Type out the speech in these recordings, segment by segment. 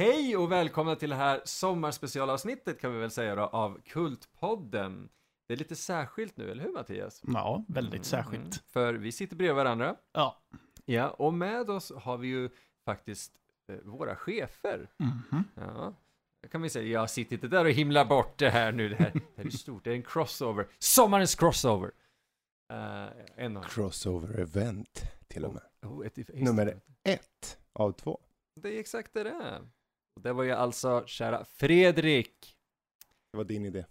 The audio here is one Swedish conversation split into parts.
Hej och välkomna till det här sommarspecialavsnittet kan vi väl säga då, av Kultpodden. Det är lite särskilt nu, eller hur Mattias? Ja, väldigt Mm, särskilt. För vi sitter bredvid varandra. Ja. Ja, och med oss har vi ju faktiskt eh, våra chefer. Mhm. Ja, kan vi säga. Jag sitter inte där och himlar bort det här nu. Det här, det här är stort, det är en crossover. Sommarens crossover. Uh, en av Crossover event till och med. oh, ett, ett, Nummer ett av två. Det är exakt det det är. Och det var ju alltså kära Fredrik. Det var din idé.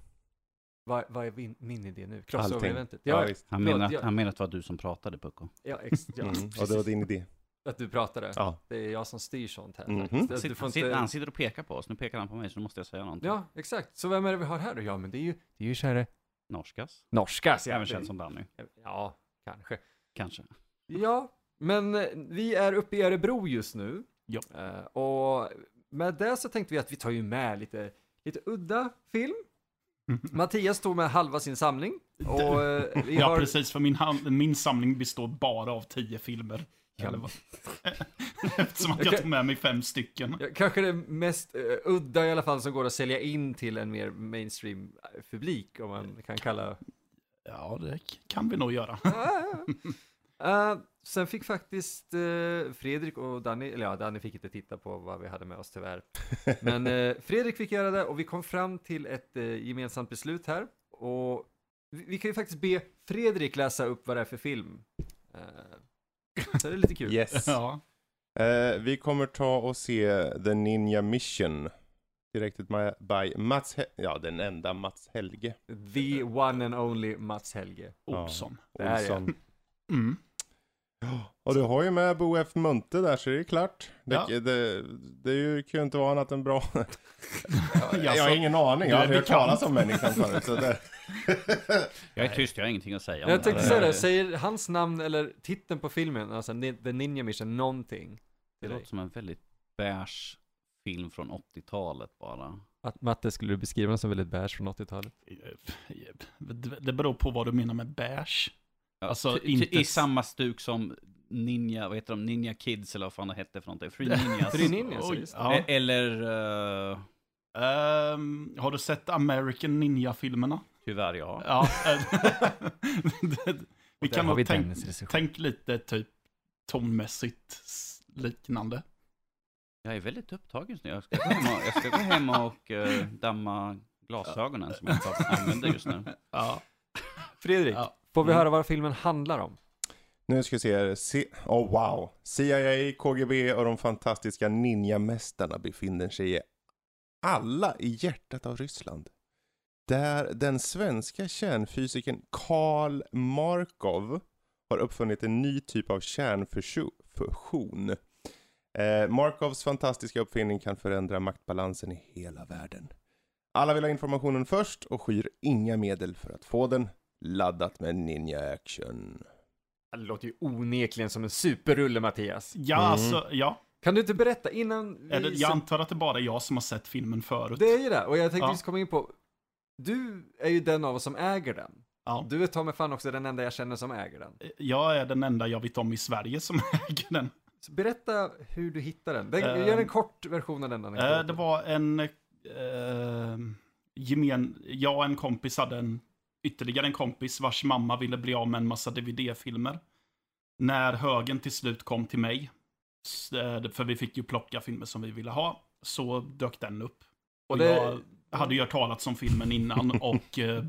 Vad, vad är min, min idé nu? Crossover-eventet? Ja, Ja, visst. Han menar, jag- han menar att det var du som pratade Pucko. ja, ex, ja Mm. Och precis. det var din idé. Att du pratade. Ja. Det är jag som styr sånt här Att sitter, Du får han, sitter, inte... han sitter och pekar på oss, nu pekar han på mig så nu måste jag säga någonting. Ja, exakt. Så vem är det vi har här då? Ja, men det är ju, det är ju kära Norskas, Norskas. även känd som Danny, Ja, kanske. kanske. Ja, men eh, vi är uppe i Örebro just nu. Ja. Eh, och med det så tänkte vi att vi tar ju med lite, lite udda film. Mattias tog med halva sin samling. Och eh, vi Ja, har... precis. För min, min samling består bara av tio filmer. Ja. Eftersom att jag tog med mig fem stycken. Ja, kanske det mest eh, udda i alla fall som går att sälja in till en mer mainstream eh, publik om man kan kalla Ja, det kan vi nog göra. Uh, sen fick faktiskt eh, Fredrik och Danny, eller ja, Danny fick inte titta på vad vi hade med oss tyvärr. Men eh, Fredrik fick göra det och vi kom fram till ett gemensamt beslut här. Och vi, vi kan ju faktiskt be Fredrik läsa upp vad det är för film. Så det är lite kul. Yes. Ja. Vi kommer ta och se The Ninja Mission. Directed by, Mats He- ja den enda Mats Helge The one and only Mats Helge. Olsson. Det här är Olsson. Mm. Och du har ju med Bo F Munte där så det är klart. Det, Ja. det, det är ju, kan ju inte vara annat än bra. jag, jag har ingen aning, jag är har hört talas om människan förut. Så det... Jag är tyst, jag har ingenting att säga om Jag det tänkte säga det, säger hans namn eller titeln på filmen, alltså The Ninja Mission, någonting? Det låter som en väldigt beige film från 80-talet bara. Att Matte skulle du beskriva den som väldigt beige från 80-talet? Det det beror på vad du menar med beige. Alltså, inte- I samma stuk som Ninja, vad heter de, Ninja Kids eller vad fan det hette för någonting. Free Ninjas. Free Ninjas, ja, Oj. E- Eller, uh, Ehm, har du sett American Ninja-filmerna? tyvärr ja. Ja. det- vi kan nog tänka tänk lite typ tonmässigt liknande. Jag är väldigt upptagen just nu. Jag ska gå hem och, jag ska gå hem och eh, damma glasögonen som jag använder just nu. Ja. Fredrik, Ja. Får vi Mm. höra vad filmen handlar om? Nu ska vi se här. C- oh, wow. CIA, KGB och de fantastiska ninjamästarna befinner sig i alla i hjärtat av Ryssland. Där den svenska kärnfysikern Karl Markov har uppfunnit en ny typ av kärnfusion. Eh, Markovs fantastiska uppfinning kan förändra maktbalansen i hela världen. Alla vill ha informationen först och skyr inga medel för att få den. Laddat med ninja action. Det låter ju onekligen som en superrulle Mattias. Ja, Mm. alltså, ja. Kan du inte berätta innan vi... Är det, jag antar att det bara är jag som har sett filmen förut. Det är ju det, och jag tänkte Ja. ska komma in på... Du är ju den av oss som äger den. Ja. Du är ta mig fan också den enda jag känner som äger den. Jag är den enda jag vet om i Sverige som äger den. Så berätta hur du hittar den. den Ehm, gör en kort version av den Eh, anekdoten. det var en eh, gemen... Jag och en kompis hade en ytterligare en kompis vars mamma ville bli av med en massa DVD-filmer. När högen till slut kom till mig, eh, för vi fick ju plocka filmer som vi ville ha, så dök den upp. Och Och det- jag hade ju hört talas om filmen innan och eh,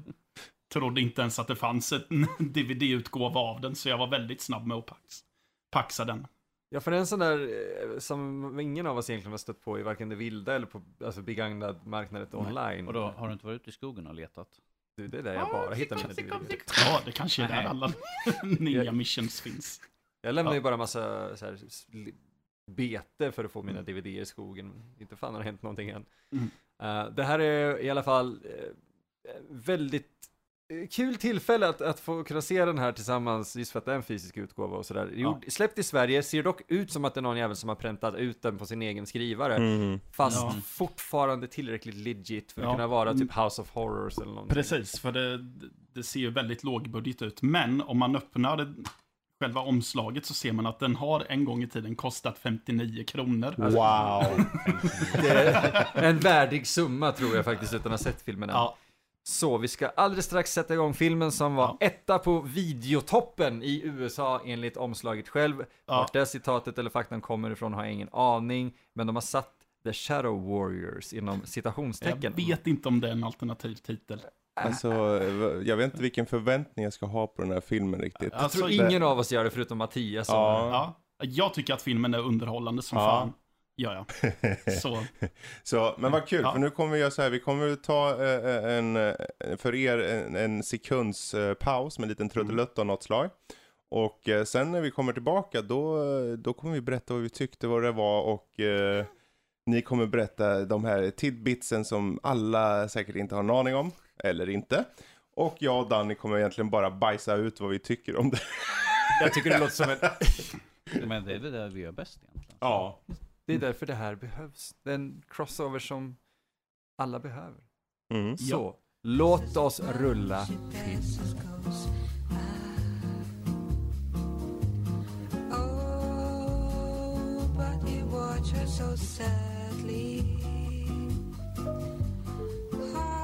trodde inte ens att det fanns en DVD-utgåva av den, så jag var väldigt snabb med att pax, paxa den. Ja, för det är en sån där eh, som ingen av oss egentligen har stött på i varken det vilda eller på alltså, begagnad marknaden online. Och då har du inte varit ute i skogen och letat? Du, det är där jag bara hittar mina DVDer. Ja, det kanske är där alla nya missions finns. Jag lämnar Ja. ju bara massa så här, bete för att få mina DVDer i skogen. Inte fan har det hänt någonting än. Mm. Eh, det här är i alla fall eh, väldigt kul tillfälle att, att få kunna se den här tillsammans, just för att det är en fysisk utgåva och sådär. Gjord- Släppt i Sverige, ser dock ut som att det är någon jävel som har präntat ut den på sin egen skrivare. Mm. Fast Ja. fortfarande tillräckligt legit för att Ja. kunna vara Mm. typ House of Horrors eller någonting. Precis, för det, det ser ju väldigt lågbudget ut. Men om man öppnar det, själva omslaget så ser man att den har en gång i tiden kostat 59 kronor. Wow! Det är en värdig summa tror jag faktiskt utan att ha sett filmen än. Ja, Så vi ska alldeles strax sätta igång filmen som var Ja. etta på videotoppen i USA enligt omslaget själv. Ja. Vart det citatet eller faktan kommer ifrån har jag ingen aning. Men de har satt The Shadow Warriors inom citationstecken. jag vet inte om det är en alternativ titel. Alltså, jag vet inte vilken förväntning jag ska ha på den här filmen riktigt. Jag tror Alltså, ingen av oss gör det förutom Mattias. som- Ja. Ja, jag tycker att filmen är underhållande som Ja. fan. Ja, ja. Så, Så, men vad kul, Ja. för nu kommer vi göra så här, vi kommer ta eh, en, eh, för er en, en sekunds eh, paus med en liten trudelutt av något slag. Och eh, sen när vi kommer tillbaka, då, då kommer vi berätta vad vi tyckte, vad det var och eh, ni kommer berätta de här tidbitsen som alla säkert inte har en aning om, eller inte. Och jag och Danny kommer egentligen bara bajsa ut vad vi tycker om det. Jag tycker det låter som en... Men det är det där vi gör bäst egentligen. Ja. Det är därför det här behövs. Det är en crossover som alla behöver. Mm. Så, låt oss rulla film. Oh, but you watch her so sadly.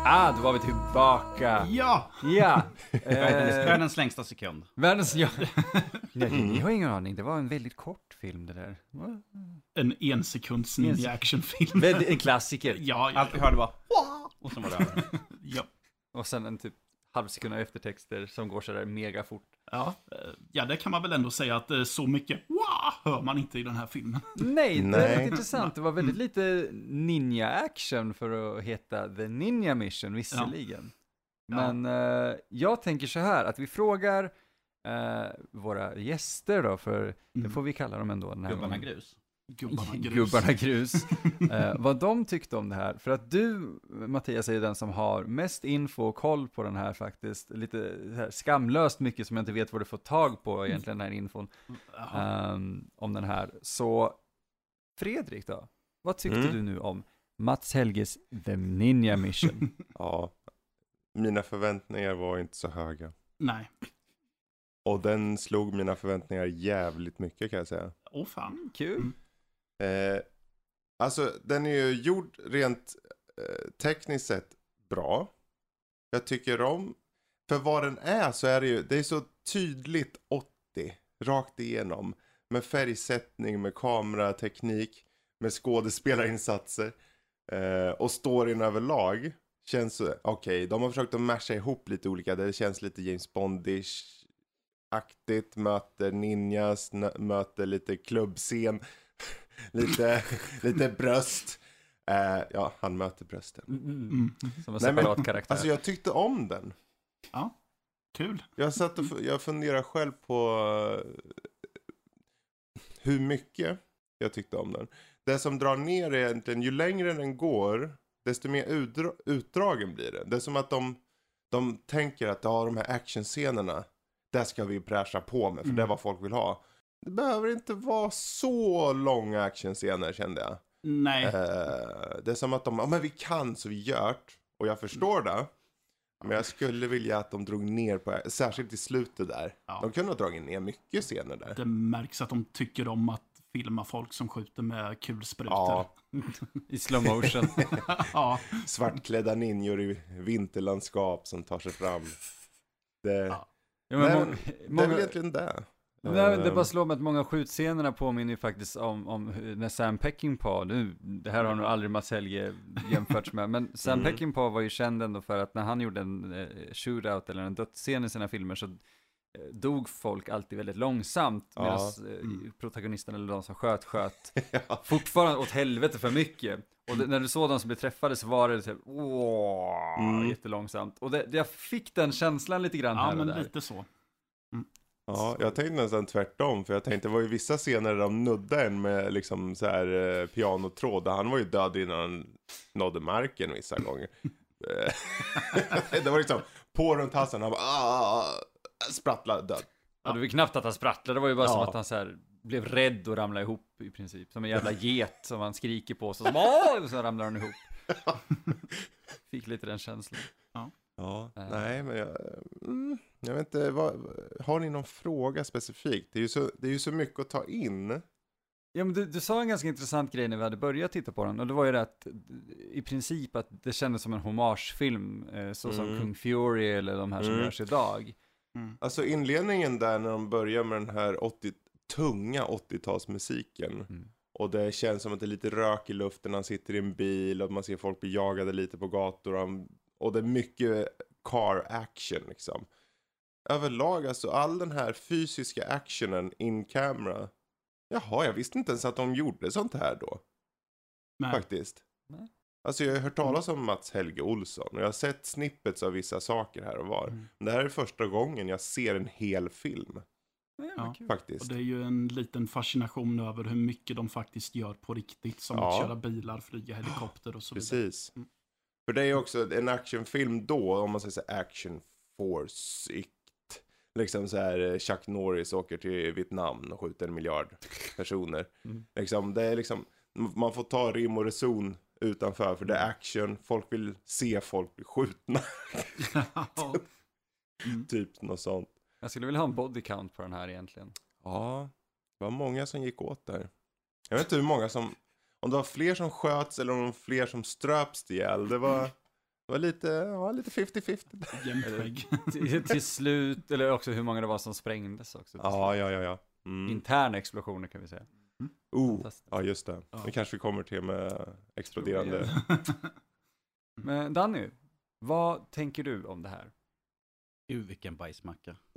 Ah, då var vi tillbaka. ja! Ja. Världens, Eh, världens längsta sekund. världens... Ja. Nej, ni har ingen aning. Det var en väldigt kort film det där. Va? En ensekunds ninja actionfilm. Väldigt, en klassiker. Ja, ja, Allt vi hörde var och så var det över. ja. Och sen en typ halv sekund av eftertexter som går sådär mega fort. Ja, eh, ja, det kan man väl ändå säga att eh, så mycket wow, hör man inte i den här filmen. Nej, det är rätt intressant. Det var väldigt lite ninja-action för att heta The Ninja Mission, visserligen. Ja. Men eh, jag tänker så här, att vi frågar eh, våra gäster då, för det Mm. får vi kalla dem ändå den här Gubbarna grus. Gubbarna grus. Gubbarna grus. eh, vad de tyckte om det här. För att du, Mattias, är den som har mest info och koll på den här faktiskt. Lite här skamlöst mycket som jag inte vet vad du får tag på egentligen, den här infon. Ehm, om den här. Så Fredrik då? Vad tyckte Mm. du nu om Mats Helges The Ninja Mission? ja. Mina förväntningar var inte så höga. Nej. Och den slog mina förväntningar jävligt mycket kan jag säga. Åh fan. Kul. Eh, alltså den är ju gjord rent eh, tekniskt sett bra. Jag tycker om, för vad den är så är det ju, det är så tydligt 80 rakt igenom. Med färgsättning, med kamerateknik, med skådespelarinsatser. Eh, och storyn överlag känns, så- okej, de har försökt att masha ihop lite olika, det känns lite James Bondish aktigt, möter ninjas, möter lite klubbscen, lite, lite bröst. Eh, ja, han möter brösten. Mm. Som en Nej, men- separat karaktär. Alltså jag tyckte om den. Kul. Jag satt och jag funderar själv på eh, hur mycket jag tyckte om den. Det som drar ner är egentligen, ju längre den går, desto mer utdra- utdragen blir den. Det är som att de, de tänker att ja, de här actionscenerna, där ska vi prascha på med, för det är Mm. vad folk vill ha. Det behöver inte vara så långa actionscener kände jag. Nej. Eh, det är som att de, ja men vi kan så vi gör det. Och jag förstår det. Men jag skulle vilja att de drog ner på, särskilt i slutet där. Ja. De kunde ha dragit ner mycket scener där. Det märks att de tycker om att filma folk som skjuter med kulsprutor. Ja, I slow motion. ja. svartklädda ninjor i vinterlandskap som tar sig fram. Det, Ja. Ja, men Nej, må- men det är många, väl egentligen det. Nej, men det bara slår mig att många skjutscenerna påminner ju faktiskt om, om när Sam Peckinpah, nu, det här har nog aldrig Mats Helge jämförts med, men Sam Mm. Peckinpah var ju känd ändå för att när han gjorde en eh, shootout eller en dödsscen i sina filmer så eh, dog folk alltid väldigt långsamt Ja. medan Mm. eh, protagonisten eller de som sköt sköt ja. fortfarande åt helvete för mycket. Och det, när du såg de som blev träffade så var det här, åh, Mm. jättelångsamt. Och det, jag fick den känslan lite grann ja, här och men där. lite så. Ja, jag tänkte nästan tvärtom. För jag tänkte det var ju vissa scener där de nuddade en med liksom så här eh, pianotråd. Han var ju död innan han nådde marken vissa gånger. Eh, det var liksom på runt halsen. Han bara ah, sprattlar död. Ja, det var knappt att han sprattlade, det var ju bara som Ja. att han så här blev rädd och ramlade ihop i princip. Som en jävla get som han skriker på, så, som, Åh! och så ramlar han ihop. Fick lite den känslan. Ja, Nej. nej men jag, mm, jag vet inte, vad, har ni någon fråga specifikt? Det är ju så, det är ju så mycket att ta in. Ja, men du, du sa en ganska intressant grej när vi hade börjat titta på den, och det var ju det att i princip att det kändes som en hommagefilm, eh, så som Mm. Kung Fury eller de här som Mm. görs idag. Mm. Alltså inledningen där när de börjar med den här 80, tunga 80-talsmusiken. Mm. Och det känns som att det är lite rök i luften, han sitter i en bil och man ser folk bli jagade lite på gator. Och, han, och det är mycket car action liksom. Överlag alltså, all den här fysiska actionen in camera. Jaha, jag visste inte ens att de gjorde sånt här då. Men, Faktiskt. Nej. Alltså jag har hört talas om Mats Helge Olsson och jag har sett snippets av vissa saker här och var. Mm. Men det här är första gången jag ser en hel film. Ja, kul. och Faktiskt. det är ju en liten fascination över hur mycket de faktiskt gör på riktigt. Som Ja. att köra bilar, flyga helikopter och så vidare. Precis. Mm. För det är också en actionfilm då, om man säger så här, action force Liksom så här eh, Chuck Norris åker till Vietnam och skjuter en miljard personer. Mm. Liksom, det är liksom, man får ta rim och reson utanför för det Mm. är action, folk vill se folk bli skjutna. Mm. typ något sånt. Jag skulle vilja ha en body count på den här egentligen. Ja, det var många som gick åt där. Jag vet inte hur många som, om det var fler som sköts eller om det var fler som ströps ihjäl. Det var, det var lite, ja, lite 50-50. Jämnskägg. till, till slut, eller också hur många det var som sprängdes också. Ja, ja, ja, ja. Mm. Interna explosioner kan vi säga. Oh, Fantastiskt. ja just det. Ja. Det kanske vi kommer till med exploderande. Men Danny, vad tänker du om det här? Gud vilken bajsmacka.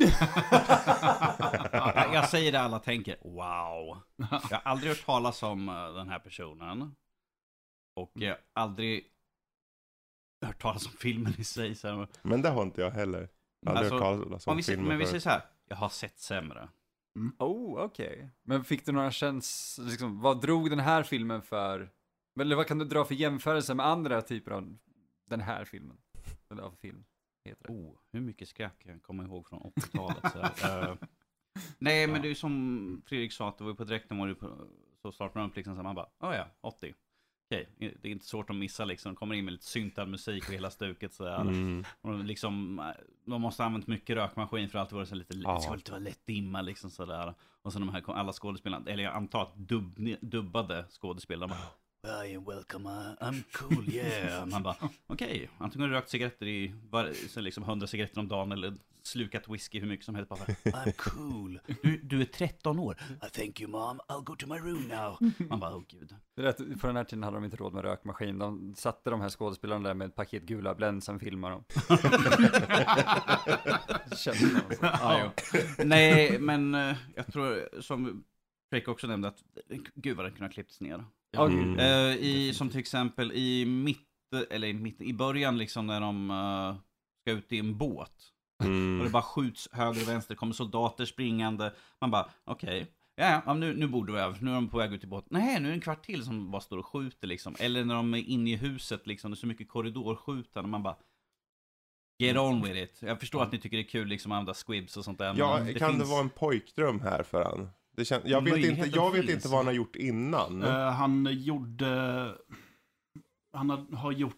jag, jag säger det alla tänker, wow. Jag har aldrig hört talas om eh, den här personen. Och jag har aldrig hört talas om filmen i sig. Men det har inte jag heller. Jag har aldrig Alltså, hört talas om om vi, filmen men vi säger så här, jag har sett sämre. Oh, okej. Men fick du några käns... Liksom, vad drog den här filmen för... Eller vad kan du dra för jämförelse med andra typer av den här filmen? Eller av film, heter det. Oh, hur mycket skräp kan jag komma ihåg från 80-talet? Så, här, eh, nej, men det är ju som Fredrik sa, att det var ju på direkten var det på, så startade man upp liksom, så man bara, oh ja, 80. Okej, det är inte svårt att missa liksom, kommer in med lite syntad musik och hela stuket sådär. Mm. Och liksom, de måste ha använt mycket rökmaskin för att det var så lite, Ja. det ska lite vara lätt dimma liksom sådär. Och så de här, alla skådespelarna, eller jag antar att dubb, dubbade skådespelare, bara, I am welcome, uh, I'm cool, yeah. Man bara, okej, antingen har du rökt cigaretter i var, liksom 100 cigaretter om dagen eller slukat whisky hur mycket som helst. Bara, I'm cool, du, du är 13 år. "Uh, Thank you mom, I'll go to my room now. Man bara, åh gud. Det är på den här tiden hade de inte råd med rökmaskin. De satte de här skådespelarna där med ett paket gula Blend, sen filmade de. Kände man så. Ja. Nej, men eh, jag tror, som Fredrik också nämnde, att gud vad den kunde ha klippts ner. Mm. Eh, i, som till exempel i mitt, eller i, mitt, i början liksom när de eh, ska ut i en båt. Och det Mm. bara skjuts höger och vänster, kommer soldater springande. Man bara, okej. Ja, ja, nu, nu borde vi över. Nu är de på väg ut i båten. Nej, nu är det en kvart till som bara står och skjuter liksom. Eller när de är inne i huset liksom, det är så mycket korridorskjutande. Man bara, get on with it. Jag förstår att ni tycker det är kul liksom att använda squibs och sånt där. Ja, men kan finns- det vara en pojkdröm här för han? Det kän... jag vet, inte, jag vet inte vad han har gjort innan. Eh, han gjorde... Han har, har gjort...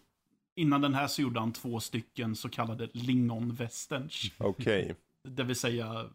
Innan den här så gjorde han två stycken så kallade lingonwesterns. Okej. Det vill säga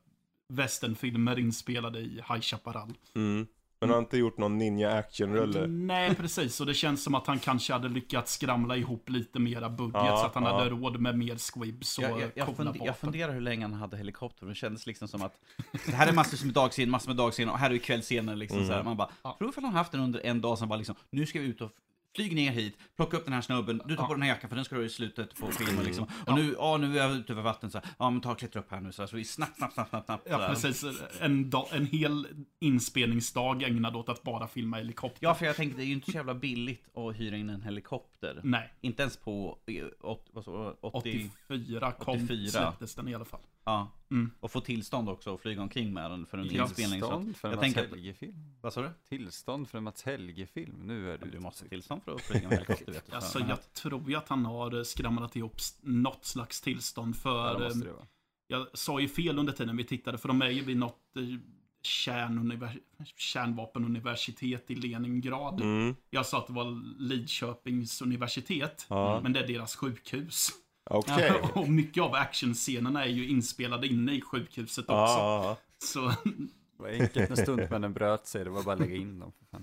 westernfilmer inspelade i High Chaparral. Mm. Men han har inte gjort någon ninja action-rulle? Nej, precis. Och det känns som att han kanske hade lyckats skramla ihop lite mera budget Ja, så att han ja. hade råd med mer squibs och Jag, jag, jag, funde, jag funderar hur länge han hade helikopter. Det kändes liksom som att det här är massor med dagscener, massor med dagscener och här är ju kvällscener liksom Mm. så här. Man bara, Ja. tror ifall han haft den under en dag som bara liksom, nu ska vi ut och flyg ner hit, plocka upp den här snubben, du tar på den här jackan för den ska du i slutet på filmen liksom. Och Ja. nu, ja nu är jag ute över vattnet så här, ja men ta och klättra upp här nu så, här, så vi snabbt, snabbt, snabbt, snabbt, Ja, precis. En, dag, en hel inspelningsdag ägnad åt att bara filma helikopter. Ja, för jag tänkte det är ju inte så jävla billigt att hyra in en helikopter. Nej, Inte ens på eh, åt- vad så, 80, 84 kom, 84. släpptes den i alla fall. Ja. Mm. Och få tillstånd också att flyga omkring med den för en Ja. inspelning. Tillstånd för en Mats Helge-film. vad sa du? Tillstånd för en Mats Helge-film. Nu är du Du måste ha tillstånd för att flyga med helikopter vet du. Alltså, jag tror ju att han har eh, skramlat ihop något slags tillstånd Ja, för... det måste eh, det vara. jag sa ju fel under tiden vi tittade, för de är ju vid något eh, kärnuniver- kärnvapenuniversitet i Leningrad. Mm. Jag sa att det var Lidköpings universitet, Ja. men det är deras sjukhus. Okej. och mycket av actionscenerna är ju inspelade inne i sjukhuset också. Ja, Så, Det var enkelt när stuntmännen bröt sig, det var bara att lägga in dem. Fan.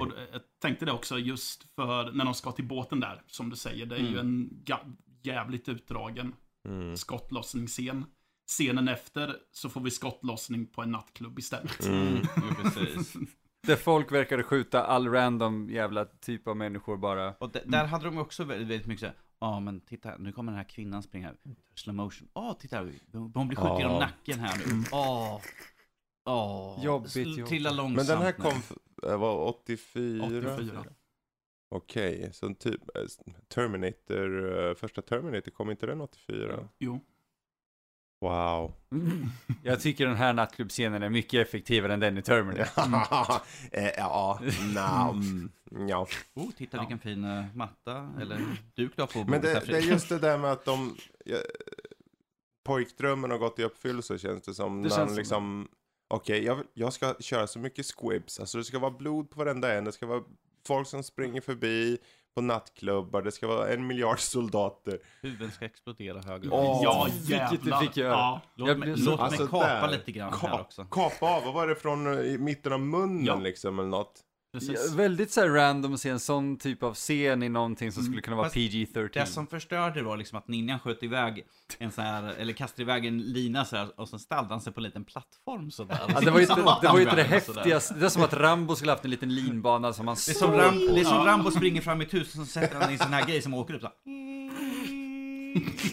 och jag tänkte det också just för när de ska till båten där, som du säger, det är ju en jävligt utdragen mm. skottlossningsscen. Scenen efter så får vi skottlossning på en nattklubb istället. Mm. Precis. Där folk verkade skjuta all random jävla typ av människor bara. Och där hade de också väldigt, väldigt mycket såhär, ja men titta nu kommer den här kvinnan springa här, slow motion, åh titta, hon blir skjuten Ja. genom nacken här nu, åh, åh, Jobbigt, jobbigt. trilla långsamt Men den här kom, var 84? 84. Okej, så typ äh, Terminator, äh, första Terminator, kom inte den 84? Jo. Wow. Jag tycker den här nattklubbscenen är mycket effektivare än den i Terminator. Eh, ja, na, mm, ja. Oh, titta Ja. vilken fin uh, matta, eller duk du har på Men bordet här, det, det är Fredrik. just det där med att de... Ja, pojkdrömmen har gått i uppfyllelse känns det som. Det när känns han som liksom... Okej, jag, vill- jag ska köra så mycket squibs. Alltså det ska vara blod på varenda en. Det ska vara folk som springer förbi på nattklubbar. Det ska vara en miljard soldater. Huvuden ska explodera höger Åh, ja, jävlar. fick göra. Ja. Låt Jag mig, så- låt mig Alltså, kapa där. lite grann här Ka- också. Kapa av, vad var det från eh, i mitten av munnen Ja. liksom eller något? Precis. Ja, väldigt så random att se en sån typ av scen i någonting som skulle kunna vara Fast PG-13. Det som förstörde var liksom att ninjan sköt iväg en sån här, eller kastade iväg en lina så här, och sen ställde han sig på en liten plattform sådär. Ja, det var ju inte det, var inte det häftigaste. Det är som att Rambo skulle haft en liten linbana som han Det är som, det är som Ja. Rambo springer fram i ett hus och så sätter han i en sån här grej som åker upp så.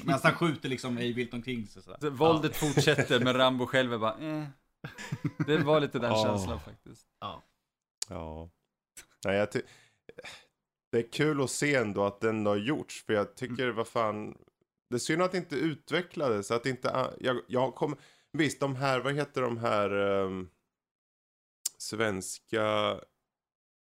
Medan han skjuter liksom ej vilt omkring sig sådär. Så Våldet fortsätter men Rambo själv är bara eh. Det var lite den Ja. känslan faktiskt. Ja. Nej, jag det är kul att se ändå att den har gjorts. För jag tycker, vad fan. Det är synd att det inte utvecklades. Att inte, jag, jag kom, visst, de här, vad heter de här ehm, svenska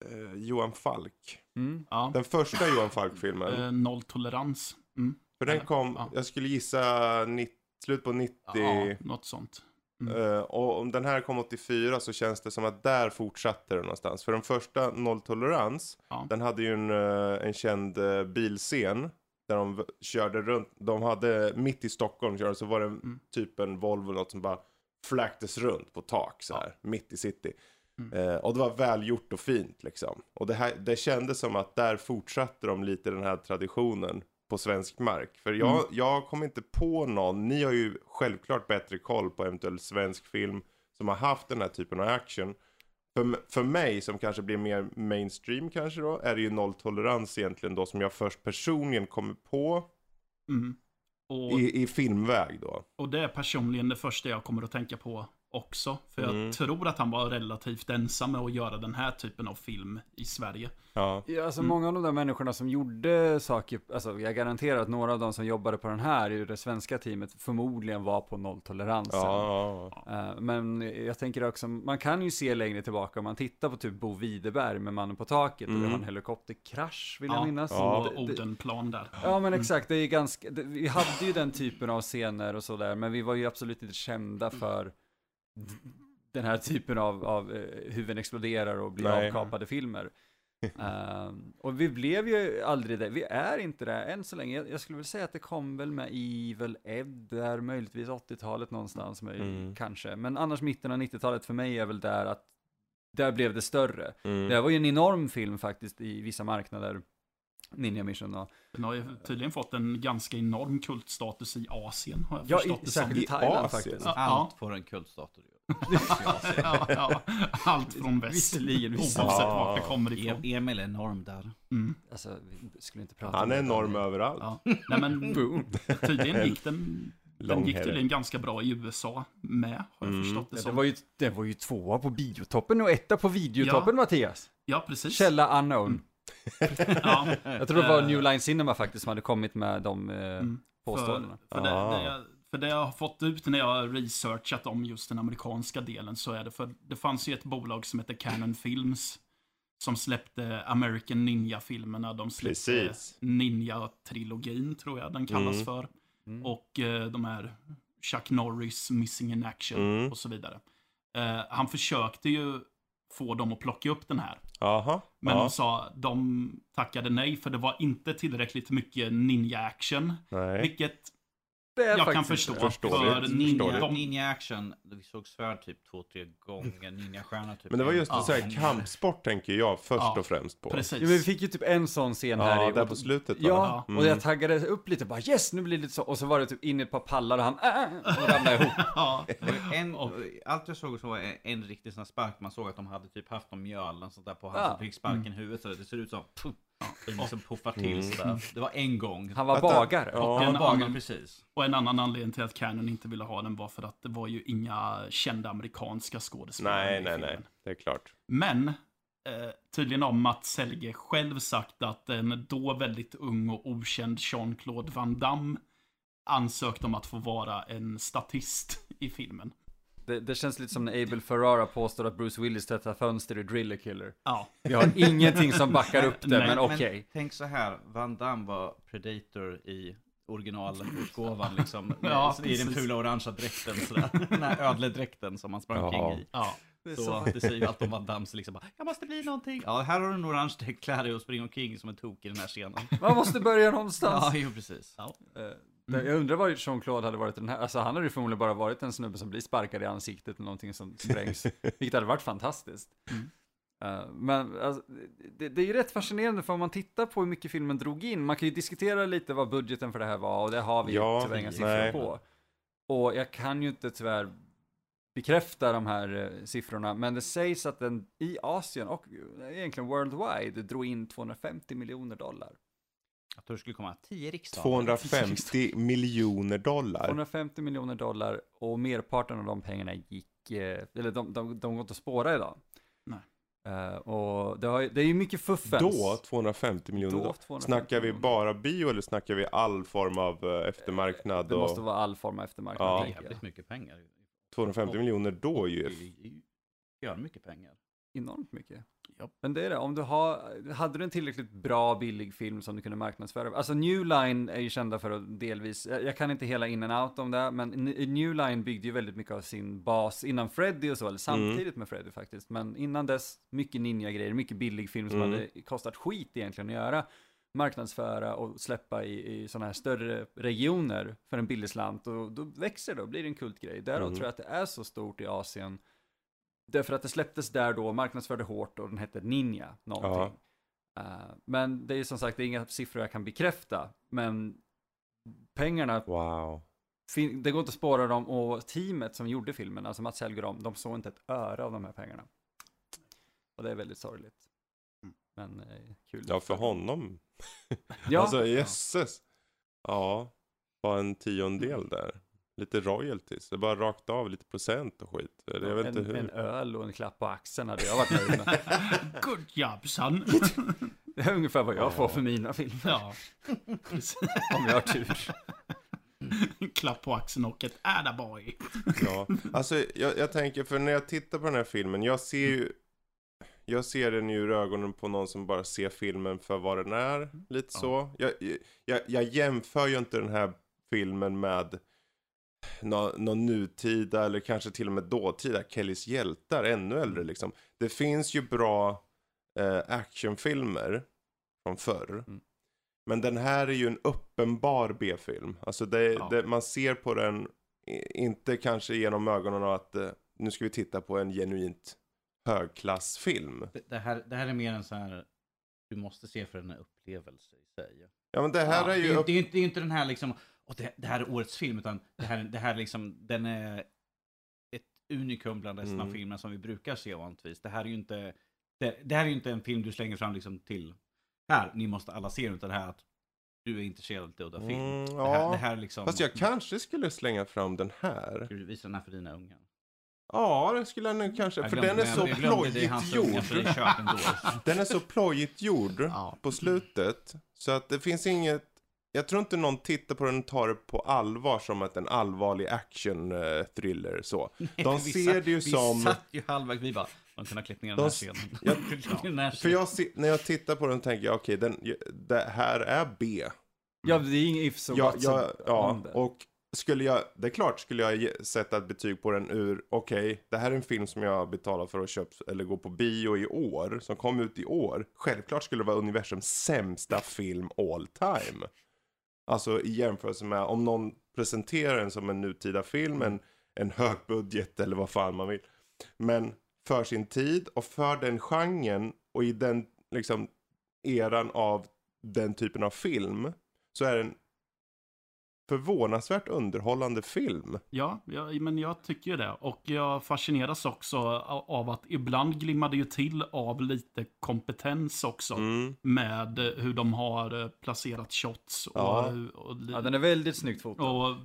eh, Johan Falk. Mm. Ja. Den första Johan Falk-filmen. Eh, nolltolerans. Mm. för den kom, ja. jag skulle gissa 90, slut på 90. Ja, något sånt. Mm. Eh, och om den här kom 84 så känns det som att där fortsatte det någonstans. För den första nolltolerans, Ja. den hade ju en, eh, en känd uh, bilscen. Där de körde runt, de hade mitt i Stockholm körde, så var det Mm. typ en Volvo eller något som bara fläktes runt på tak så här, mitt i city. Mm. Eh, och det var välgjort och fint liksom. Och det, här, det kändes som att där fortsatte de lite den här traditionen på svensk mark. För jag, Mm. jag kom inte på någon, ni har ju självklart bättre koll på eventuell svensk film som har haft den här typen av action. För, för mig som kanske blir mer mainstream kanske då, är det ju nolltolerans egentligen då som jag först personligen kommer på Mm. Och, i, i filmväg då. och det är personligen det första jag kommer att tänka på också. För jag Mm. tror att han var relativt ensam med att göra den här typen av film i Sverige. Ja. Ja, alltså Mm. många av de där människorna som gjorde saker, alltså jag garanterar att några av de som jobbade på den här i det svenska teamet förmodligen var på nolltoleransen. Ja, ja, Eh, Men jag tänker också, man kan ju se längre tillbaka om man tittar på typ Bo Widerberg med Mannen på taket och det Mm. var en helikopterkrasch vill Ja, jag minnas. ja. Odenplan där. Ja men exakt, det är ganska, det, vi hade ju den typen av scener och sådär, men vi var ju absolut inte kända för d- den här typen av, av eh, huvuden exploderar och blir Nej. avkapade filmer. Ehm, och vi blev ju aldrig det, vi är inte det än så länge. Jag, jag skulle väl säga att det kom väl med Evil Ed, där möjligtvis 80-talet någonstans, Mm. kanske. Men annars mitten av 90-talet för mig är väl där att, där blev det större. Mm. Det här var ju en enorm film faktiskt i vissa marknader. Ninja Mission och Den har ju tydligen fått en ganska enorm kultstatus i Asien, har jag Ja, förstått i, det som. särskilt i I Thailand Asien? faktiskt. Ja. Allt får en kultstatus. ja, ja, allt från väst. Visserligen, Oavsett visserligen. vart det kommer ifrån. E- Emil är enorm där. Mm. Alltså, vi skulle inte prata Han är det. enorm överallt. Ja. Nej men tydligen gick den, den gick tydligen ganska bra i USA med, har jag Mm. förstått det Ja, som. det, var ju, det var ju tvåa på biotoppen och etta på videotoppen Mattias. Ja, precis. Källa unknown. Ja, Jag tror det var Eh. New Line Cinema faktiskt som hade kommit med de eh, Mm. för, påståendena. för, det, Ah. det jag, för det jag har fått ut när jag har researchat om just den amerikanska delen så är det för det fanns ju ett bolag som heter Canon Films som släppte American Ninja-filmerna. De släppte. Ninja-trilogin tror jag den kallas Mm. för. Mm. Och eh, de här Chuck Norris, Missing in Action Mm. och så vidare. Eh, han försökte ju få dem att plocka upp den här. Jaha. Men ja. de sa, de tackade nej för det var inte tillräckligt mycket ninja-action. Vilket Det är jag kan förstå. Förståeligt. För ninja, de, Ninja action, vi såg svärd typ två, tre gånger, ninja-stjärna typ. Men det var just en Ja. sån här kampsport tänker jag först Ja, och främst på. precis. Men vi fick ju typ en sån scen här Ja, i... där på slutet va? Ja, Mm. och jag taggade upp lite bara yes, nu blir det lite så. Och så var det typ in i ett par pallar och han äh, och ramlade ihop. ja, en, allt jag såg så var en, riktig sån här spark, man såg att de hade typ haft någon mjöl sånt där på han Ja. som fick sparken i huvudet så det ser ut som puff, det liksom puffar till Mm. sådär. Det var en gång. Han var bagare. Ja. en bagare annan- precis. och en annan anledning till att Canon inte ville ha den var för att det var ju inga kända amerikanska skådespelare Nej, i nej, nej. filmen. Det är klart. Men eh, tydligen har Mats Helge själv sagt att en då väldigt ung och okänd Jean-Claude Van Damme ansökte om att få vara en statist i filmen. Det, det känns lite som när Abel Ferrara påstår att Bruce Willis tvättar fönster i Driller Killer. Ja, Vi har ingenting som backar upp det, Nej, men okej. Tänk så här, Van Damme var Predator i originalutgåvan liksom. Ja, I den fula orangea dräkten sådär. Den här ödledräkten som han sprang Ja. kring i. ja. Så det säger ju allt om Van Damme, så liksom bara, jag måste bli någonting. Ja, här har du en orange dräkt, klä dig och spring omkring som en tok i den här scenen. Man måste börja någonstans. Ja, jo precis. Ja. Det- Jag undrar vad Jean-Claude hade varit den här, alltså han hade ju förmodligen bara varit en snubbe som blir sparkad i ansiktet eller någonting som sprängs, vilket hade varit fantastiskt. Mm. Eh, men alltså, det, det är ju rätt fascinerande för om man tittar på hur mycket filmen drog in, man kan ju diskutera lite vad budgeten för det här var och det har vi Ja, tyvärr inga siffror på. Och jag kan ju inte tyvärr bekräfta de här eh, siffrorna, men det sägs att den i Asien och egentligen worldwide drog in 250 miljoner dollar. Jag tror det skulle komma 10 riksdagar. 250 miljoner dollar. 250 miljoner dollar och merparten av de pengarna gick, eh, eller de, de, de går inte att spåra idag. Nej. Eh, och det, har, det är ju mycket fuffens. Då 250 miljoner Då dollar. 250 Snackar vi bara bio eller snackar vi all form av eh, eftermarknad? Det måste och vara all form av eftermarknad. Ja. Det är jävligt mycket pengar. 250 miljoner då ju... Det är ju- Gör mycket pengar. Enormt mycket. Ja. Men det är det, om du har, hade du en tillräckligt bra billig film som du kunde marknadsföra. Alltså New Line är ju kända för att delvis, jag kan inte hela in and out om det, men New Line byggde ju väldigt mycket av sin bas innan Freddy och så, eller samtidigt med Freddy faktiskt. Men innan dess, mycket ninja-grejer, mycket billig film som Mm. hade kostat skit egentligen att göra. Marknadsföra och släppa i, i sådana här större regioner för en billig slant och då växer det och blir det en kultgrej. Därav Mm. tror jag att det är så stort i Asien. Därför att det släpptes där då, marknadsförde hårt och den hette Ninja någonting. Eh, men det är ju som sagt, det är inga siffror jag kan bekräfta. Men pengarna, Wow. fin- det går inte att spåra dem och teamet som gjorde filmen, alltså Mats Helge och dem, de såg inte ett öre av de här pengarna. Och det är väldigt sorgligt. Mm. Men eh, kul. Ja, för honom. Ja, Alltså jösses. Ja, bara en tiondel Mm. där. Lite royalties. Det är bara rakt av lite procent och skit. Eller Jag vet en, inte hur. en öl och en klapp på axeln hade jag varit nöjd med. Good job son! Det är ungefär vad jag Ja. får för mina filmer, ja. Om jag har tur. Klapp på axeln och ett ädaboy. Ja, alltså jag, jag tänker, för när jag tittar på den här filmen, jag ser ju jag ser den ju ur ögonen på någon som bara ser filmen för vad den är, lite Ja. så. Jag, jag, jag jämför ju inte den här filmen med någon, någon nutida eller kanske till och med dåtida Kellys hjältar, ännu äldre liksom. Det finns ju bra eh, actionfilmer från förr. Mm. Men den här är ju en uppenbar B-film. Alltså det, Ja. det, man ser på den, inte kanske genom ögonen av att eh, nu ska vi titta på en genuint högklassfilm. Det, här, det här är mer en så här, du måste se för en upplevelse i sig. Ja men det här Ja, är ju... det, upp- det, är inte, det är inte den här liksom, och det, det här är årets film, utan det här, det här är liksom, den är ett unikum bland resten av Mm. filmerna som vi brukar se vanligtvis. Det här är ju inte, det, det här är ju inte en film du slänger fram liksom till, här, ni måste alla se den, utan det här att du är intresserad av film. Mm, det, här, ja. det här är liksom, Fast jag kanske skulle slänga fram den här. Ska du visa den här för dina ungar? Ja, det skulle jag nog kanske. Jag för den är så plojigt gjord. Den är så plojigt gjord Ja. på slutet. Så att det finns inget... Jag tror inte någon tittar på den och tar det på allvar som att en allvarlig action-thriller så. De Vi ser det ju vi som... satt ju halvvägs, vi bara, man kunde ha klippt ner den De här scenen. Jag- här För jag när jag tittar på den tänker jag, okej, den, det här är B. Ja, det är inget ifs och Ja, ja, ja och skulle jag, det är klart skulle jag sätta ett betyg på den ur, okej, det här är en film som jag betalar för att köpa eller gå på bio i år, som kom ut i år. Självklart skulle det vara universums sämsta film all time. Alltså i jämförelse med om någon presenterar den som en nutida film, en, en hög budget eller vad fan man vill. Men för sin tid och för den genren och i den liksom eran av den typen av film så är det en förvånansvärt underhållande film. Ja, ja, men jag tycker ju det. Och jag fascineras också av att ibland glimmar det ju till av lite kompetens också. Mm. Med hur de har eh, placerat shots och... Ja. och, Ja, den är väldigt snyggt fotad. och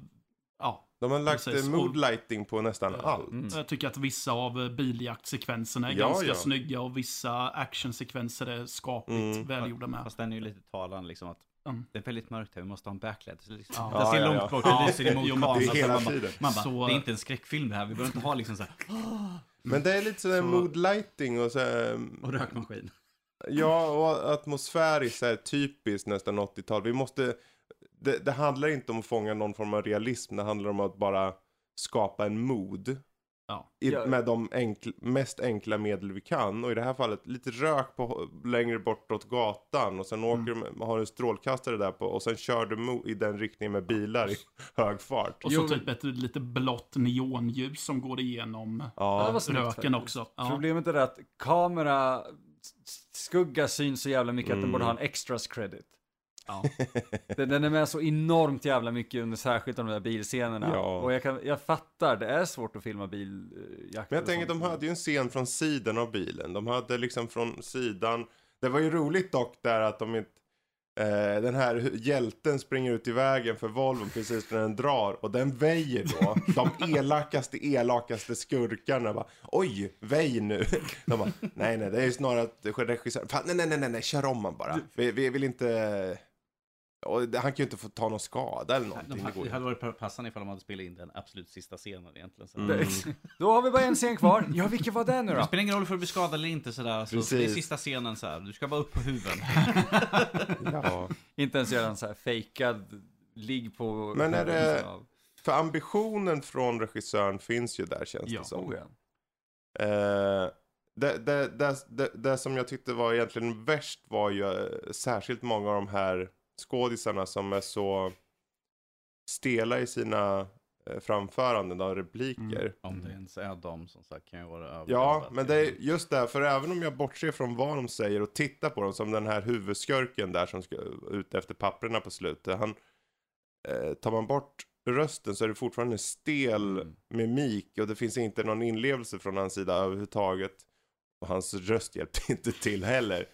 ja, De har lagt Precis. eh, moodlighting på nästan allt. Mm. jag tycker att vissa av eh, biljaktsekvenserna är Ja, ganska ja. snygga och vissa actionsekvenser är skapligt Mm. välgjorda med. Fast den är ju lite talande liksom att Mm. det är väldigt mörkt här, vi måste ha en backlight. Så liksom, Ja. Ja, ser ja, långt bort, Ja. den lyser men kameran. det är så hela man tiden. Man bara, Så- det är inte en skräckfilm det här, vi behöver inte ha liksom så här, Men det är lite sådär Så- moodlighting och så här, och rökmaskin. Ja, och atmosfäriskt så här typiskt nästan 80-tal. Vi måste, det, det handlar inte om att fånga någon form av realism, det handlar om att bara skapa en mood. Ja. I. Med de enkl, mest enkla medel vi kan. Och i det här fallet lite rök på, längre bortåt gatan. Och sen åker Mm. de, har en strålkastare där på. Och sen kör du mo- i den riktningen med bilar i hög fart. Och så typ ett lite blått neonljus som går igenom Ja, röken också. Ja. Problemet är att kamera skugga syns så jävla mycket att den Mm. borde ha en extras credit. Ja. Den, är med så enormt jävla mycket under särskilt de där bilscenerna. Ja. Och jag, kan, jag fattar, det är svårt att filma biljakt. Men jag tänker, de hade ju en scen från sidan av bilen. De hade liksom från sidan. Det var ju roligt dock där att de inte... Eh, den här hjälten springer ut i vägen för Volvon precis när den drar och den väjer då. De elakaste, elakaste skurkarna bara Oj, väj nu. De bara, nej nej, det är ju snarare att regissören, fan, nej nej nej, nej, kör om man bara. Vi, vi vill inte... Och det- han kan ju inte få ta någon skada eller någonting. De Det det hade varit passande ifall de hade spelat in den absolut sista scenen egentligen. Så. Mm. Då har vi bara en scen kvar. Ja, vilken var det nu Det då? spelar ingen roll för att bli skadad eller inte sådär. Så Precis. det är sista scenen så här. du ska bara upp på huven. Ja. Inte ens göra en så här fejkad ligg på... Men är det- Ja, För ambitionen från regissören finns ju där känns Ja. det som. oh, ja. Eh, det, det, det, det, det som jag tyckte var egentligen värst var ju eh, särskilt många av de här skådisarna som är så stela i sina eh, framföranden av repliker. Mm. Om det ens är de som sagt kan ju vara över. Ja, men det är just det, för även om jag bortser från vad de säger och tittar på dem, som den här huvudskurken där som ska ut efter papperna på slutet. Han, eh, tar man bort rösten så är det fortfarande stel Mm. mimik och det finns inte någon inlevelse från hans sida överhuvudtaget. Och hans röst hjälpte inte till heller.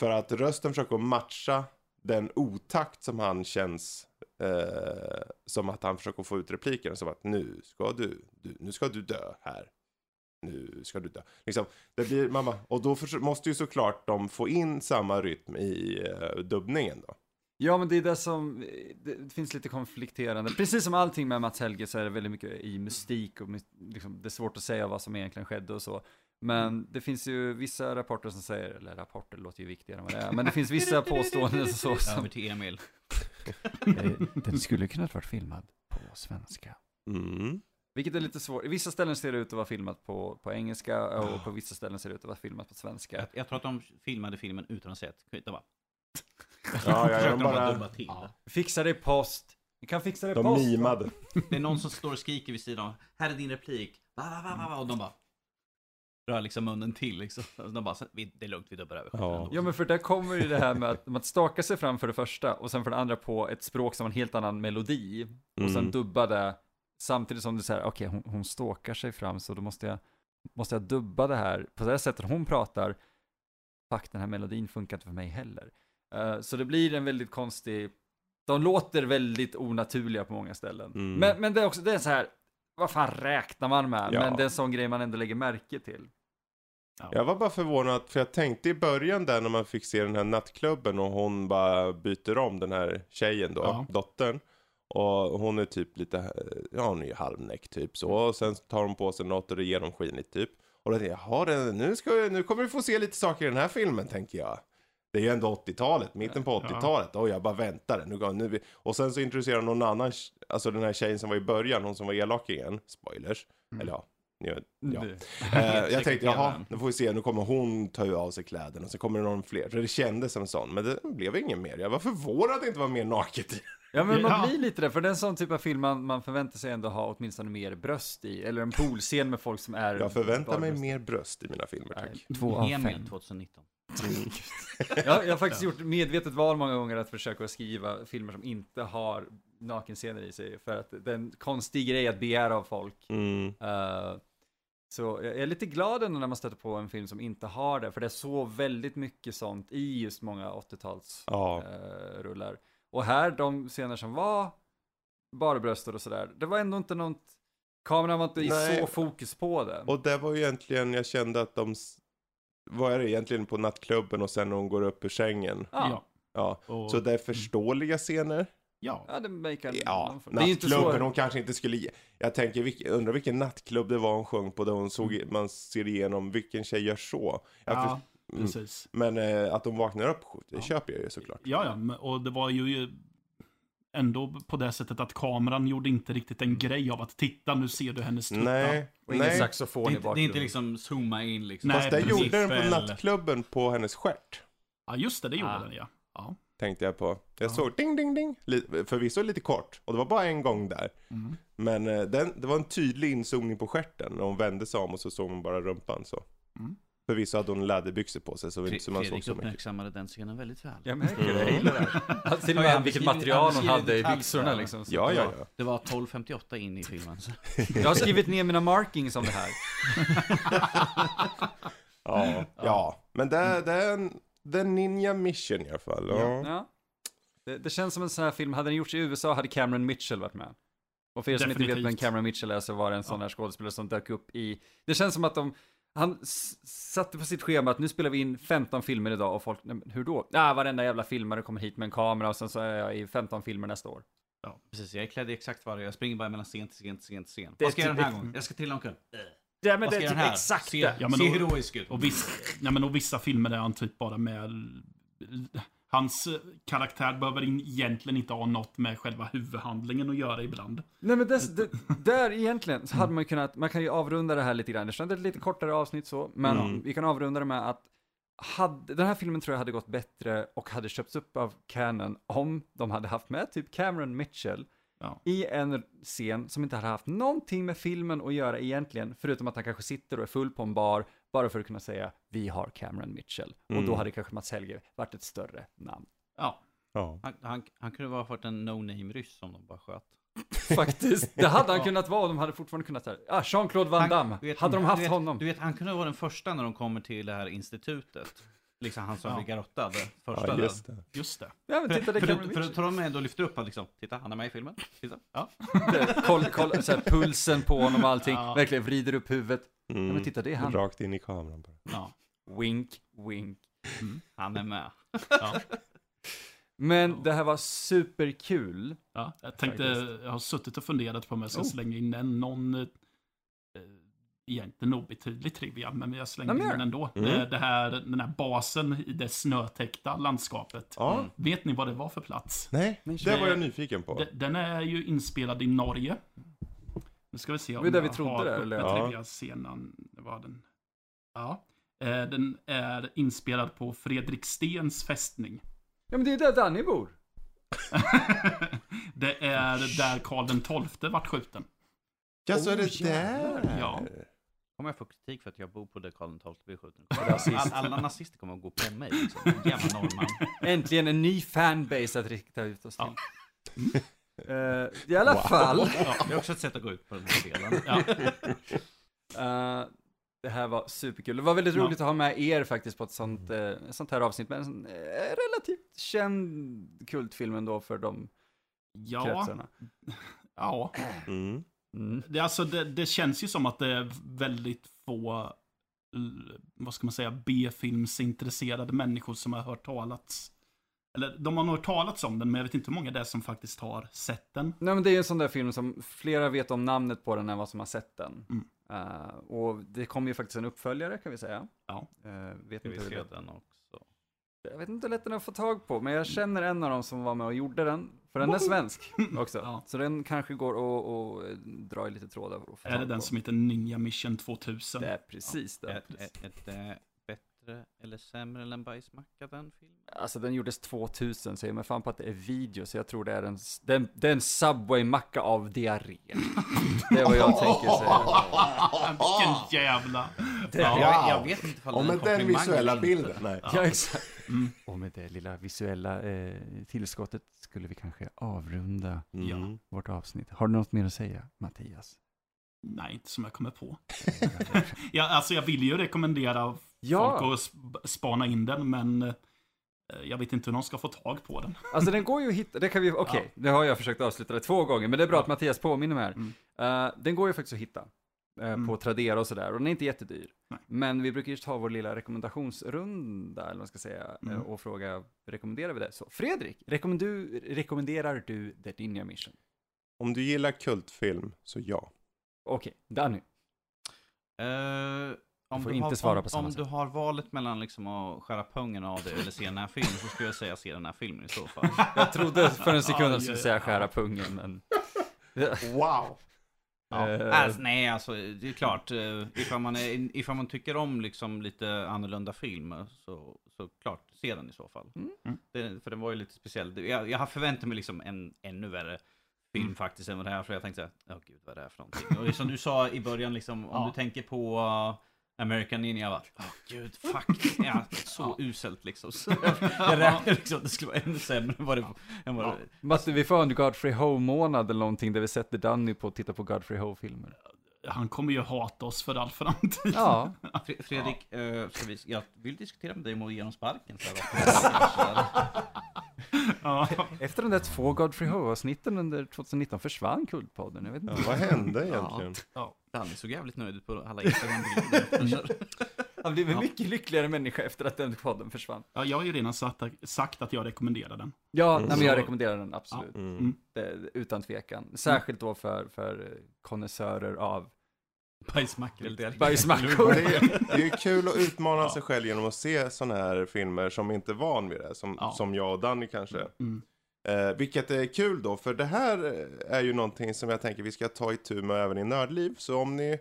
För att rösten försöker matcha den otakt som han känns eh, som att han försöker få ut repliken. Som att nu ska du, du nu ska du dö här. Nu ska du dö. Liksom, det blir mamma. Och då för, måste ju såklart de få in samma rytm i eh, dubbningen då. Ja, men det är det som, det finns lite konflikterande. Precis som allting med Mats Helge så är det väldigt mycket i mystik och liksom, det är svårt att säga vad som egentligen skedde och så. Men det finns ju vissa rapporter som säger, eller rapporter låter ju viktigare än vad det är, men det finns vissa påståenden så som, Över till Emil. den skulle kunnat varit filmad på svenska. Mm. Vilket är lite svårt. I vissa ställen ser det ut att vara filmat på, på engelska och på vissa ställen ser det ut att vara filmat på svenska. Jag, jag tror att de filmade filmen utan att se det. De bara, Ja, ja, försökte de de bara bara, till det. Fixa det i post. Vi kan fixa det i de post. mimade. Det är någon som står och skriker vid sidan av. Här är din replik. Va, va, va, va, va. Och de bara rör liksom munnen till liksom. De bara, "Så, vi- det är lugnt, vi dubbar över. Ja. ändå." Ja men för där kommer ju det här med att, med att staka sig fram för det första och sen för det andra på ett språk som har en helt annan melodi. Och sen Mm. dubba det samtidigt som du säger, okej hon, hon stalkar sig fram så då måste jag, måste jag dubba det här på det här sättet hon pratar. Fuck den här melodin funkar inte för mig heller. Eh, så det blir en väldigt konstig, de låter väldigt onaturliga på många ställen. Mm. Men, men det är också, det är så här, vad fan räknar man med? Ja. Men det är en sån grej man ändå lägger märke till. Jag var bara förvånad, för jag tänkte i början där när man fick se den här nattklubben och hon bara byter om den här tjejen då, Ja. dottern. Och hon är typ lite, ja hon är ju halvnäck typ så. Och sen tar hon på sig något och det är genomskinligt typ. Och då tänkte jag, jaha, det- nu, ska, nu kommer vi få se lite saker i den här filmen tänker jag. Det är ju ändå 80-talet, mitten på Ja. 80-talet. Och jag bara väntade. Nu, nu, och sen så introducerar någon annan, alltså den här tjejen som var i början, hon som var elak igen. Spoilers. Mm. Eller ja, ja. Det- Eh, jag tänkte, jaha, nu får vi se, nu kommer hon ta av sig kläderna, och så kommer det någon fler. Så det kändes som sån, men det blev ingen mer. Jag var förvånad att det inte var mer naket. Ja men man Ja. blir lite det, för det är en sån typ av film man, man förväntar sig ändå ha åtminstone mer bröst i. Eller en poolscen med folk som är... Jag förväntar mig mer bröst i mina filmer, tack. Två av fem. 2019. Ja, jag har faktiskt gjort medvetet val många gånger att försöka skriva filmer som inte har nakenscener i sig. För att det är en konstig grej att begära av folk. Mm. Eh, så jag är lite glad ändå när man stöter på en film som inte har det. För det är så väldigt mycket sånt i just många 80-tals Ja. eh. Och här, de scener som var bara bröstet och sådär, det var ändå inte något, kameran var inte Nej. så fokus på det. Och det var ju egentligen, jag kände att de, vad är det egentligen på nattklubben och sen när hon går upp ur sängen. ja, Ja, Och, så det är förståeliga scener. ja. ja, det makar Ja, Det är inte nattklubben, så... hon kanske inte skulle ge... Jag tänker, vilk- undrar vilken nattklubb det var hon sjöng på där hon såg, Mm. man ser igenom, vilken tjej gör så? Jag ja för- mm. precis. Men eh, att de vaknar upp, det Ja. köper jag ju såklart. Ja, ja, och det var ju ändå på det sättet att kameran gjorde inte riktigt en grej av att titta, nu ser du hennes tuttar. Nej, Och ingen nej. Det saxofon är, i inte, det är inte liksom zooma in liksom. Nej, Fast det precis. gjorde den på nattklubben på hennes stjärt. Ja, just det, det gjorde Ah. den ja. ja. Tänkte jag på. Jag Ja. såg ding ding ding, förvisso lite kort. Och det var bara en gång där. Mm. Men eh, den, det var en tydlig inzoomning på stjärten. När hon vände sig om och så såg man bara rumpan så. Mm. Förvisso hade hon läderbyxor på sig så, Fre- inte så man såg så mycket. uppmärksammade den scenen väldigt väl. Jag märker det, jag gillar det. Alltså, till och med vilket material hon hade i byxorna ja. liksom. Så- Ja, ja, ja. Det var 12.58 in i filmen. Så. Jag har skrivit ner mina markings om det här. Ja, ja. men det, det är en The Ninja Mission i alla fall. Ja. Ja. Det, det känns som en sån här film, hade den gjorts i USA hade Cameron Mitchell varit med. Och för er som inte vet vem Definitivt. Cameron Mitchell är så var det en sån här skådespelare som dök upp i, det känns som att de, han satte på sitt schema att nu spelar vi in 15 filmer idag och folk, "Nej, hur då? Ja, ah, varenda jävla filmare kommer hit med en kamera och sen så är jag i 15 filmer nästa år. Precis, jag är klädd i exakt varje. Jag springer bara mellan scen till scen till scen till scen. Det är Vad ska jag göra den här typ- gången? Jag ska trilla omkull. Ja, men Vad det ska är jag typ här? exakt Se, det. Ja, men heroisk ut. Och, vissa, nej, men och vissa filmer är han typ bara med... Hans eh, karaktär behöver egentligen inte ha något med själva huvudhandlingen att göra ibland. Nej men det, det, där egentligen så hade man ju kunnat, man kan ju avrunda det här lite grann. Det är ett lite kortare avsnitt så, men Mm. vi kan avrunda det med att hade, den här filmen tror jag hade gått bättre och hade köpts upp av Canon om de hade haft med typ Cameron Mitchell Ja. i en scen som inte hade haft någonting med filmen att göra egentligen, förutom att han kanske sitter och är full på en bar, bara för att kunna säga vi har Cameron Mitchell. Och då Mm. hade kanske Mats Helge varit ett större namn. Ja, Ja. han, han, han kunde vara varit en no-name-ryss som de bara sköt. Faktiskt, det hade han Ja. kunnat vara och de hade fortfarande kunnat säga, ah, Jean-Claude Van Damme, du vet- hade de du haft vet, honom? Du vet, han kunde vara den första när de kommer till det här institutet. Liksom han som Ja. blir garottad. Första ja, just det. Just det. Ja men För, titta, det för, för, för att de ändå lyfter upp att liksom, titta han är med i filmen. Titta. Ja. koll, koll, så här, pulsen på honom och allting. Ja. Verkligen vrider upp huvudet. Mm. Ja men titta, det är han. Rakt in i kameran bara. ja, Wink, wink. han är med. Ja. Men det här var superkul. Ja, jag tänkte, Faktiskt. jag har suttit och funderat på om jag ska Oh. slänga in en, någon, eh, egentligen obetydlig trivia, men jag slänger in den ändå. Mm. Det, det här, den här basen i det snötäckta landskapet. Ja, Mm. Vet ni vad det var för plats? nej, Nej, det var jag nyfiken på. De- Den är ju inspelad i Norge. Nu ska vi se om Det var det vi trodde uppe eller? Ja. Det var den. Ja. Eh, Den är inspelad på Fredrik Stens fästning. Ja men det är där Danny bor. det är där Karl den XII vart skjuten. Ja, så är Oh, det jävlar. där? Ja. Kommer jag få kritik för att jag bor på där Karl XII blir skjuten? All, alla nazister kommer att gå på mig liksom. Jävla norrman. Äntligen en ny fanbase att rikta ut oss till. Ja. Eh, I alla Wow. fall. Det är också ett sätt att gå ut på den här delen. Ja. eh, det här var superkul. Det var väldigt Ja. roligt att ha med er faktiskt på ett sånt, eh, sånt här avsnitt. Men en eh, relativt känd kultfilm ändå för de Ja, kretsarna. ja. Mm. Mm. Det, alltså, det, det känns ju som att det är väldigt få, vad ska man säga, B-filmsintresserade människor som har hört talats. Eller de har nog hört talats om den, men jag vet inte hur många det är som faktiskt har sett den. Nej men det är ju en sån där film som flera vet om namnet på den än vad som har sett den. Mm. Eh, och det kommer ju faktiskt en uppföljare kan vi säga. Ja. Uh, vet Ska vi inte hur se det den också? Jag vet inte hur lätt den att få tag på, men jag känner en av dem som var med och gjorde den. För den är svensk också. Ja. Så den kanske går att att dra i lite trådar Är det den på. som heter Ninja Mission 2000? Det är precis det. Är, är, är det bättre eller sämre än en bajsmacka den filmen? Alltså den gjordes 2000, så jag mig fan på att det är video, så jag tror det är en, den, det är en Subway-macka av diarré. Det är vad jag tänker säga. Vilken jävla... Jag, Ja. jag vet inte ifall Och är med en den visuella bilden. Nej. Ja, exakt. Mm. Och med det lilla visuella eh, tillskottet skulle vi kanske avrunda Mm. vårt avsnitt. Har du något mer att säga, Mattias? Nej, inte som jag kommer på. Ja, alltså jag vill ju rekommendera Ja. folk att sp- spana in den, men eh, jag vet inte hur de ska få tag på den. Alltså den går ju att hitta, det kan vi, okej, det har jag försökt avsluta det två gånger, men det är bra Ja. att Mattias påminner mig här. Mm. Eh, den går ju faktiskt att hitta. eh, Mm. På Tradera och sådär, och den är inte jättedyr. Nej. Men vi brukar ju ta vår lilla rekommendationsrunda, eller vad man ska säga, Mm. och fråga, rekommenderar vi det? Så Fredrik, rekommendu, rekommenderar du The Ninja Mission? Om du gillar kultfilm, så ja. Okej, Danny. Eh, om får du inte har, svara om, på samma Om sätt. du har valet mellan liksom att skära pungen av det eller se den här filmen så skulle jag säga se den här filmen i så fall. Jag trodde för en sekund att jag skulle säga skära pungen, men... Wow! Ja. Eh, Alltså, nej, alltså det är klart. eh, Ifall man, är, ifall man tycker om liksom lite annorlunda film så, så klart, se den i så fall. Mm. Mm. Det, för den var ju lite speciell. Jag, jag har förväntat mig liksom en ännu värre film Mm. faktiskt än vad det här. För jag tänkte såhär, åh gud vad är det här för någonting? Och som du sa i början liksom, om Ja. du tänker på uh, American Ninja, jag bara, åh gud, fuck, ja, så Ja. uselt liksom. Så jag, räknade liksom att det skulle vara ännu sämre än vad det, än vad Ja. det Matte, vi får en Godfrey Ho-månad eller någonting där vi sätter Danny på att titta på Godfrey Ho-filmer. Han kommer ju hata oss för all framtid. Ja, Fre- Fredrik, eh, ska vi, jag vill diskutera med dig om att ge honom sparken. Så Ja. efter de där två Godfrey Ho-avsnitten under 2019 försvann Kultpodden. Jag vet Ja, inte. vad hände egentligen? Danny såg jävligt nöjd ut på alla Instagram-bilder. Han blev en Ja. mycket lyckligare människa efter att den podden försvann. Ja, jag har ju redan sagt, sagt att jag rekommenderar den. Ja, Mm. nej, men jag rekommenderar den absolut. Mm. Det, utan tvekan. Särskilt då för, för konnässörer av Bajsmackor det. bajsmackor. Det är, det är kul att utmana sig själv genom att se sådana här filmer som inte är van vid det. Som, Ja. som jag och Danny kanske. Mm. Eh, vilket är kul då, för det här är ju någonting som jag tänker vi ska ta itu med även i Nördliv. Så om ni,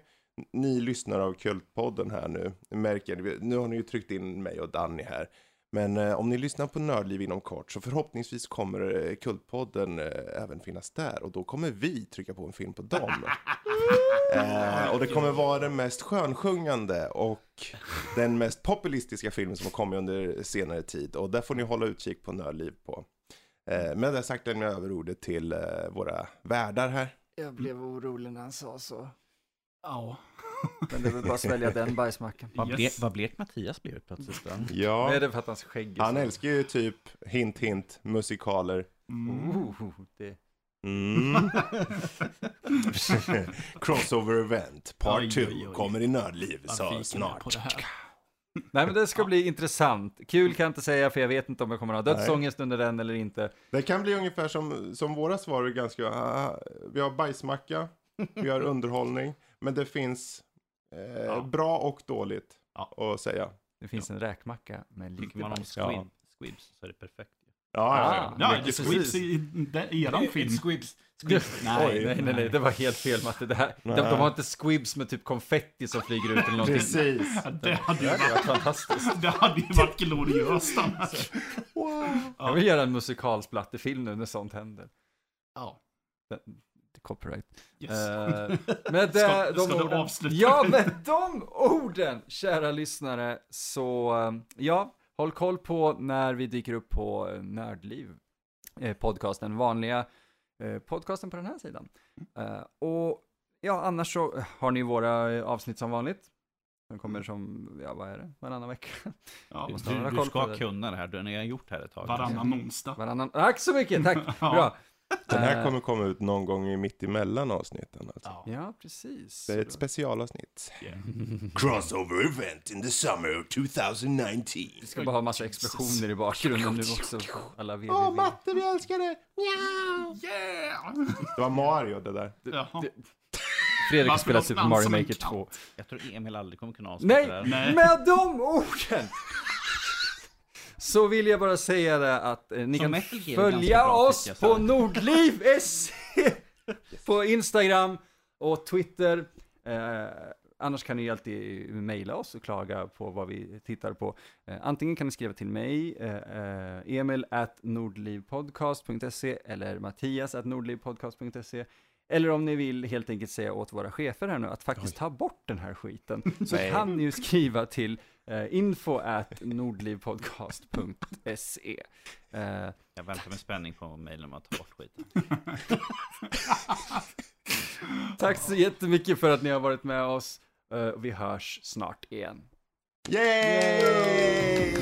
ni lyssnar av Kultpodden här nu, märker, nu har ni ju tryckt in mig och Danny här. Men eh, om ni lyssnar på Nördliv inom kort så förhoppningsvis kommer eh, Kultpodden eh, även finnas där. Och då kommer vi trycka på en film på dem. eh, och det kommer vara den mest skönsjungande och den mest populistiska filmen som har kommit under senare tid. Och där får ni hålla utkik på Nördliv på. Eh, med det sagt lämnar jag över ordet till eh, våra värdar här. Jag blev orolig när han sa så. Ja. Men det är väl bara att svälja den bajsmackan. Vad, Yes. blek, vad blek Mattias blev plötsligt då? Ja, Är det för att hans skägg är han så? älskar ju typ hint hint musikaler. Mm. Oh, det... Mm. Crossover event, part Oj, 2, oj, oj. kommer i Nördliv så snart. Nej men det ska bli intressant. Kul kan jag inte säga för jag vet inte om jag kommer ha dödsångest under den eller inte. Det kan bli ungefär som, som våra svar är ganska, ah, vi har bajsmacka, vi har underhållning, men det finns eh, Ja. bra och dåligt Ja. att säga. Det finns en räkmacka med lite Tycker man om Ja. squibs så är det perfekt. Ja, ja, Ja, squibs i eran film. Squibs. Nej, Oj. nej, nej, nej, det var helt fel Matte. Det här, de, Nej. de har inte squibs med typ konfetti som flyger ut eller någonting. Precis. Ja, Det hade Det ju hade varit, fantastiskt. det hade ju varit gloriöst annars. Jag vill göra en musikalsplattefilm nu när sånt händer. Ja. Copyright. Yes. Eh, med Ska- de ska du orden, ja, med de orden, kära lyssnare, så eh, ja, håll koll på när vi dyker upp på eh, Nördliv, eh, podcasten, vanliga eh, podcasten på den här sidan. Eh, och ja, annars så har ni våra avsnitt som vanligt. De kommer som, ja vad är det, varannan vecka? Ja, Du, du ska det. kunna det här, du har gjort det här ett tag. varannan onsdag. Varannan, tack så mycket, tack, Ja. bra. Den här Eh, kommer komma ut någon gång i mitt emellan avsnitten. Alltså. Ja. Ja, precis. Det är ett specialavsnitt. Yeah. Crossover event in the summer of 2019. Vi ska bara ha massa explosioner i bakgrunden nu också. Alla www. Åh, matte, vi älskar det! Yeah! Det var Mario det där. Jaha. Fredrik Varför spelar Super Mario Maker katt? 2. Jag tror Emil aldrig kommer kunna avsluta Nej, det här. Nej. med de orden! Så vill jag bara säga det att eh, ni Som kan följa bra, oss på. Nordliv SC på Instagram och Twitter. Eh, annars kan ni alltid mejla oss och klaga på vad vi tittar på. Eh, antingen kan ni skriva till mig, eh, eh, emil at nordlivpodcast.se eller mattias at nordlivpodcast.se. Eller om ni vill helt enkelt säga åt våra chefer här nu att faktiskt ta bort den här skiten, så Nej. kan ni ju skriva till eh, info at nordlivpodcast.se. Eh, Jag väntar med spänning på mejlen om att ta bort skiten. tack så jättemycket för att ni har varit med oss. Eh, vi hörs snart igen. Yay!